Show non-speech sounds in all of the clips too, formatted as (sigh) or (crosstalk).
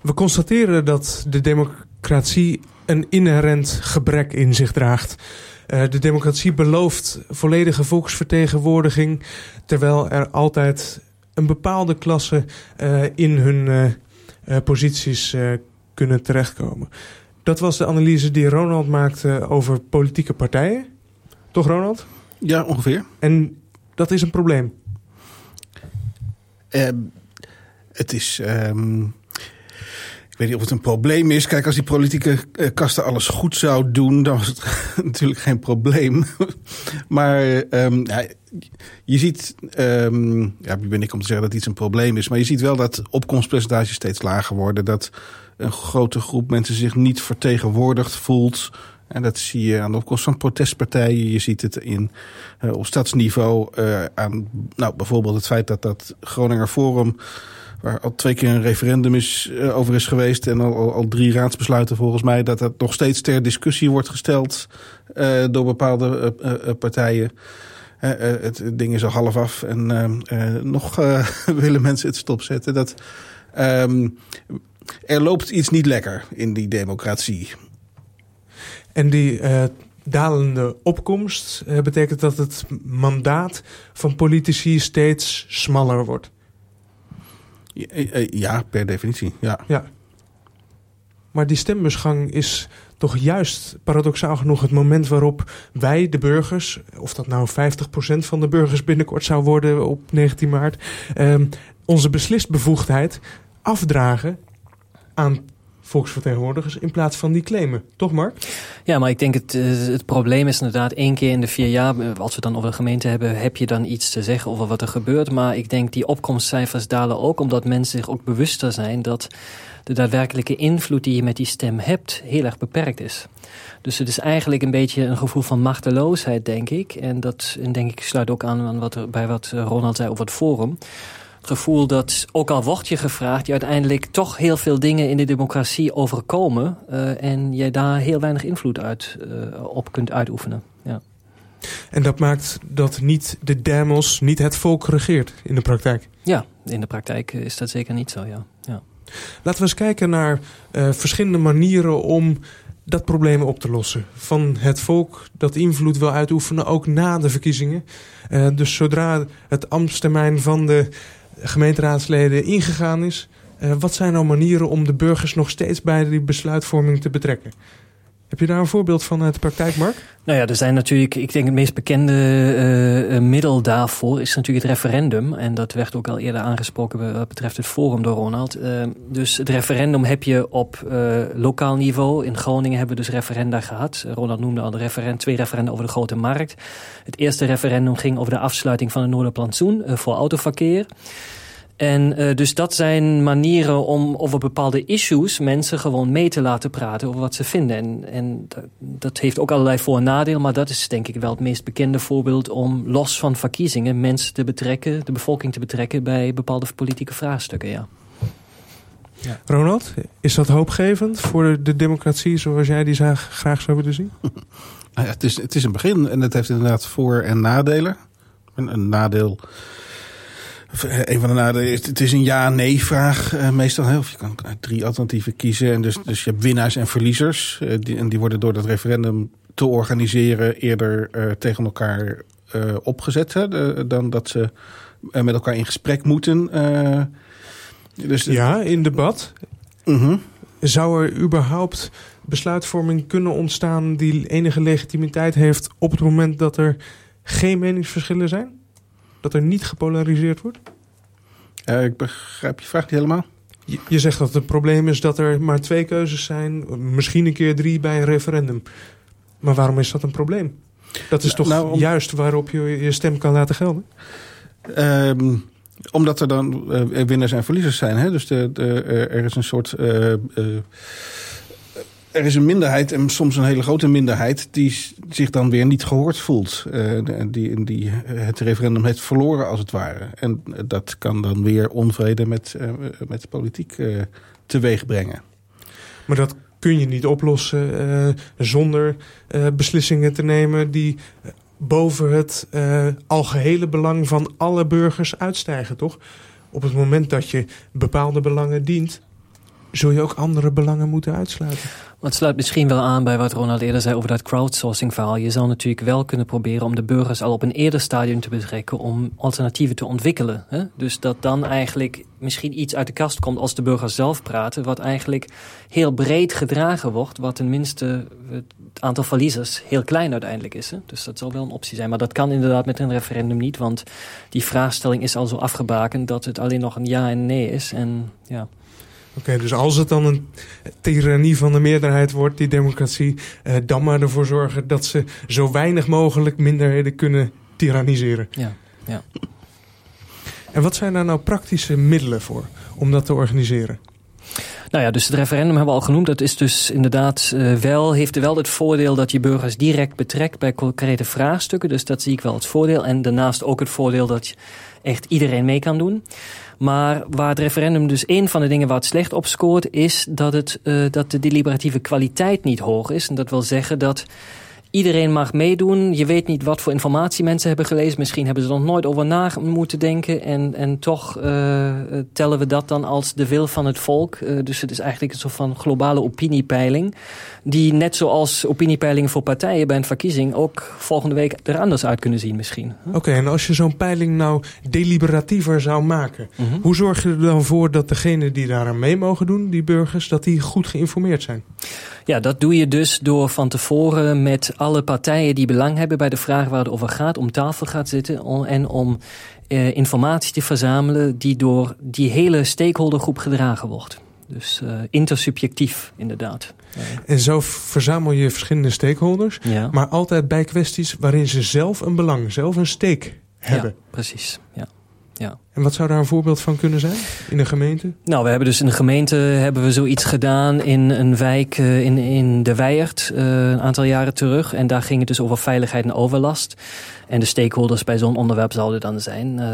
We constateren dat de democratie een inherent gebrek in zich draagt. Uh, de democratie belooft volledige volksvertegenwoordiging, terwijl er altijd een bepaalde klasse uh, in hun uh, posities kunnen terechtkomen. Dat was de analyse die Ronald maakte over politieke partijen. Toch, Ronald? Ja, ongeveer. En dat is een probleem. Uh, het is. Um, ik weet niet of het een probleem is. Kijk, als die politieke uh, kasten alles goed zou doen, dan was het (laughs) natuurlijk geen probleem. (laughs) maar um, ja, je ziet. Um, ja, wie ben ik om te zeggen dat iets een probleem is? Maar je ziet wel dat opkomstpercentages steeds lager worden. Dat een grote groep mensen zich niet vertegenwoordigd voelt. En dat zie je aan de opkomst van protestpartijen. Je ziet het in, uh, op stadsniveau uh, aan nou, bijvoorbeeld het feit dat dat Groninger Forum... waar al twee keer een referendum is, uh, over is geweest... en al, al, drie raadsbesluiten volgens mij... dat dat nog steeds ter discussie wordt gesteld door bepaalde partijen. het ding is al half af en nog (laughs) willen mensen het stopzetten. Dat, um, er loopt iets niet lekker in die democratie. En die dalende opkomst betekent dat het mandaat van politici steeds smaller wordt. Ja, eh, ja, per definitie, ja. ja. Maar die stembusgang is toch juist paradoxaal genoeg het moment waarop wij, de burgers, of dat nou 50% van de burgers binnenkort zou worden op 19 maart, uh, onze beslistbevoegdheid afdragen aan volksvertegenwoordigers in plaats van die claimen. Toch Mark? Ja, maar ik denk het, eh, het probleem is inderdaad één keer in de vier jaar... Eh, als we dan over de gemeente hebben, heb je dan iets te zeggen over wat er gebeurt. Maar ik denk die opkomstcijfers dalen ook omdat mensen zich ook bewuster zijn... dat de daadwerkelijke invloed die je met die stem hebt heel erg beperkt is. Dus het is eigenlijk een beetje een gevoel van machteloosheid, denk ik. En dat en denk ik sluit ook aan wat bij wat Ronald zei over het forum gevoel dat, ook al wordt je gevraagd... je uiteindelijk toch heel veel dingen in de democratie overkomen... Uh, en je daar heel weinig invloed uit, uh, op kunt uitoefenen. Ja. En dat maakt dat niet de demos, niet het volk regeert in de praktijk? Ja, in de praktijk is dat zeker niet zo, ja. ja. Laten we eens kijken naar uh, verschillende manieren om dat probleem op te lossen. Van het volk dat invloed wil uitoefenen, ook na de verkiezingen. Uh, dus zodra het ambtstermijn van de gemeenteraadsleden ingegaan is. Uh, wat zijn nou manieren om de burgers nog steeds bij die besluitvorming te betrekken? Heb je daar een voorbeeld van uit de praktijk, Mark? Nou ja, er zijn natuurlijk, ik denk het meest bekende uh, middel daarvoor is natuurlijk het referendum. En dat werd ook al eerder aangesproken wat betreft het forum door Ronald. Uh, dus het referendum heb je op lokaal niveau. In Groningen hebben we dus referenda gehad. Ronald noemde al de referend, twee referenda over de grote markt. Het eerste referendum ging over de afsluiting van het Noorderplantsoen voor autoverkeer. En uh, dus dat zijn manieren om over bepaalde issues mensen gewoon mee te laten praten over wat ze vinden. En, en dat heeft ook allerlei voor- en nadelen, maar dat is denk ik wel het meest bekende voorbeeld om los van verkiezingen mensen te betrekken, de bevolking te betrekken bij bepaalde politieke vraagstukken, ja. Ja. Ronald, is dat hoopgevend voor de democratie zoals jij die graag zou willen zien? (laughs) Nou ja, het, is, het is een begin en het heeft inderdaad voor- en nadelen. Een, een nadeel de nadelen is, het is een ja-nee vraag uh, meestal. Of je kan uit drie alternatieven kiezen. En dus, dus je hebt winnaars en verliezers. Uh, die, en die worden door dat referendum te organiseren eerder tegen elkaar opgezet. Hè, de, dan dat ze met elkaar in gesprek moeten. dus ja, in debat. -huh. Mhm. Zou er überhaupt besluitvorming kunnen ontstaan die enige legitimiteit heeft op het moment dat er geen meningsverschillen zijn? Dat er niet gepolariseerd wordt? Uh, ik begrijp je vraag niet helemaal. Je, je, zegt dat het probleem is dat er maar twee keuzes zijn. Misschien een keer drie bij een referendum. Maar waarom is dat een probleem? Dat is nou, toch nou, om... juist waarop je je stem kan laten gelden? Um, omdat er dan uh, winnaars en verliezers zijn. Hè? Dus de, de, er is een soort... Uh, er is een minderheid en soms een hele grote minderheid die zich dan weer niet gehoord voelt. Uh, die, die het referendum heeft verloren als het ware. En dat kan dan weer onvrede met, met politiek uh, teweeg brengen. Maar dat kun je niet oplossen zonder beslissingen te nemen die boven het algehele belang van alle burgers uitstijgen, toch? Op het moment dat je bepaalde belangen dient, zul je ook andere belangen moeten uitsluiten. het sluit misschien wel aan bij wat Ronald eerder zei over dat crowdsourcing verhaal. Je zou natuurlijk wel kunnen proberen om de burgers al op een eerder stadium te betrekken om alternatieven te ontwikkelen. Hè? Dus dat dan eigenlijk misschien iets uit de kast komt als de burgers zelf praten, wat eigenlijk heel breed gedragen wordt, wat tenminste het aantal verliezers heel klein uiteindelijk is. Hè? Dus dat zal wel een optie zijn. Maar dat kan inderdaad met een referendum niet, want die vraagstelling is al zo afgebakend dat het alleen nog een ja en nee is. En ja. Oké, dus als het dan een tirannie van de meerderheid wordt, die democratie, eh, dan maar ervoor zorgen dat ze zo weinig mogelijk minderheden kunnen tyranniseren. Ja, ja. En wat zijn daar nou praktische middelen voor om dat te organiseren? Nou ja, dus het referendum hebben we al genoemd. Dat is dus inderdaad uh, wel, heeft wel het voordeel dat je burgers direct betrekt bij concrete vraagstukken. Dus dat zie ik wel het voordeel. En daarnaast ook het voordeel dat je echt iedereen mee kan doen. Maar waar het referendum dus een van de dingen waar het slecht op scoort, is dat, het, uh, dat de deliberatieve kwaliteit niet hoog is. En dat wil zeggen dat Iedereen mag meedoen. Je weet niet wat voor informatie mensen hebben gelezen. Misschien hebben ze er nog nooit over na moeten denken. En, en toch uh, tellen we dat dan als de wil van het volk. Uh, dus het is eigenlijk een soort van globale opiniepeiling. Die net zoals opiniepeilingen voor partijen bij een verkiezing... ook volgende week er anders uit kunnen zien misschien. Oké, en als je zo'n peiling nou deliberatiever zou maken... Mm -hmm. hoe zorg je er dan voor dat degenen die daaraan mee mogen doen... die burgers, dat die goed geïnformeerd zijn? Ja, dat doe je dus door van tevoren met alle partijen die belang hebben bij de vraag waar het over gaat, om tafel gaat zitten en om eh, informatie te verzamelen die door die hele stakeholdergroep gedragen wordt. Dus uh, intersubjectief, inderdaad. En zo verzamel je verschillende stakeholders, ja. maar altijd bij kwesties waarin ze zelf een belang, zelf een stake hebben. Ja, precies. Ja. Ja. En wat zou daar een voorbeeld van kunnen zijn in een gemeente? Nou, we hebben dus in de gemeente hebben we zoiets gedaan in een wijk uh, in, in de Weijert uh, een aantal jaren terug. En daar ging het dus over veiligheid en overlast. En de stakeholders bij zo'n onderwerp zouden dan zijn, uh,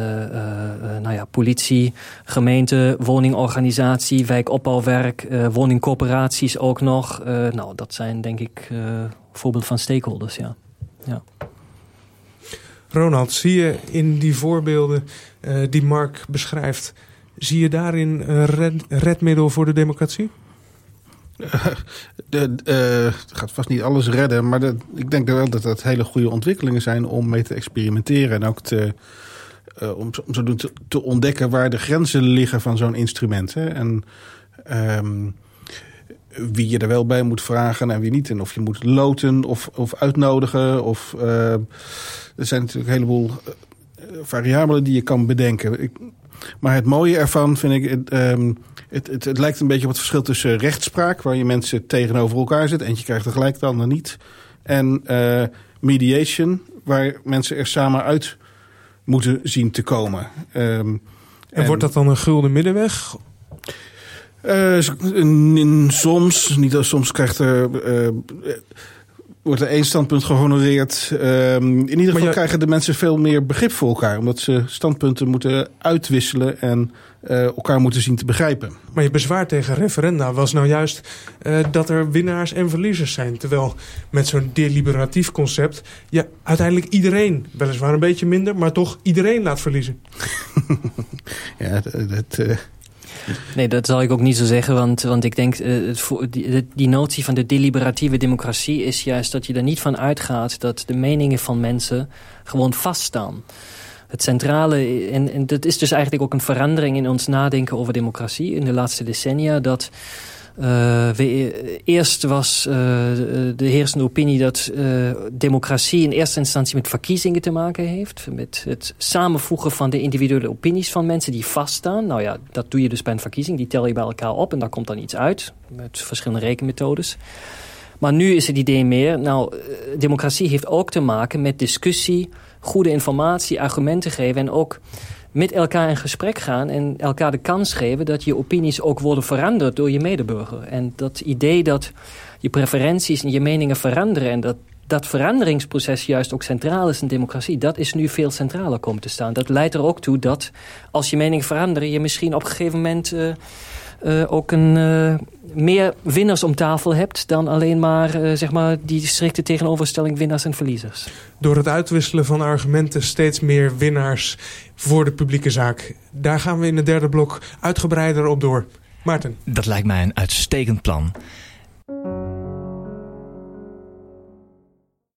nou ja, politie, gemeente, woningorganisatie, wijkopbouwwerk, woningcorporaties ook nog. nou, dat zijn denk ik voorbeeld van stakeholders, ja. ja. Ronald, zie je in die voorbeelden uh, die Mark beschrijft, zie je daarin een red, redmiddel voor de democratie? (laughs) De, uh, gaat vast niet alles redden, maar ik denk wel dat dat hele goede ontwikkelingen zijn om mee te experimenteren en ook te, om, om zo te, ontdekken waar de grenzen liggen van zo'n instrument. Hè? En um, wie je er wel bij moet vragen en wie niet. En of je moet loten of, of uitnodigen. Of, uh, er zijn natuurlijk een heleboel variabelen die je kan bedenken. Ik, maar het mooie ervan vind ik... Het, um, het, het, het, lijkt een beetje op het verschil tussen rechtspraak... waar je mensen tegenover elkaar zet. Eentje krijgt er gelijk, de ander niet. En uh, mediation, waar mensen er samen uit moeten zien te komen. Um, en, en wordt dat dan een gulden middenweg? Uh, soms, niet als soms krijgt er. Uh, wordt er één standpunt gehonoreerd. Uh, in ieder geval krijgen de mensen veel meer begrip voor elkaar. Omdat ze standpunten moeten uitwisselen en uh, elkaar moeten zien te begrijpen. Maar je bezwaar tegen referenda was nou juist uh, dat er winnaars en verliezers zijn. Terwijl met zo'n deliberatief concept je uiteindelijk iedereen, weliswaar een beetje minder, maar toch iedereen laat verliezen. (laughs) ja, dat... dat Nee, dat zal ik ook niet zo zeggen, want, want ik denk uh, het, die, die notie van de deliberatieve democratie is juist dat je er niet van uitgaat dat de meningen van mensen gewoon vaststaan. Het centrale, en, en dat is dus eigenlijk ook een verandering in ons nadenken over democratie in de laatste decennia, dat uh, we, eerst was uh, de heersende opinie dat uh, democratie in eerste instantie met verkiezingen te maken heeft. Met het samenvoegen van de individuele opinies van mensen die vaststaan. Nou ja, dat doe je dus bij een verkiezing. Die tel je bij elkaar op en daar komt dan iets uit. Met verschillende rekenmethodes. Maar nu is het idee meer, nou, democratie heeft ook te maken met discussie, goede informatie, argumenten geven en ook met elkaar in gesprek gaan en elkaar de kans geven dat je opinies ook worden veranderd door je medeburger. En dat idee dat je preferenties en je meningen veranderen en dat dat veranderingsproces juist ook centraal is in democratie, dat is nu veel centraler komen te staan. Dat leidt er ook toe dat als je meningen veranderen, je misschien op een gegeven moment uh, ook een, uh, meer winnaars om tafel hebt dan alleen maar, zeg maar die strikte tegenoverstelling winnaars en verliezers. Door het uitwisselen van argumenten steeds meer winnaars voor de publieke zaak. Daar gaan we in het derde blok uitgebreider op door. Maarten. Dat lijkt mij een uitstekend plan.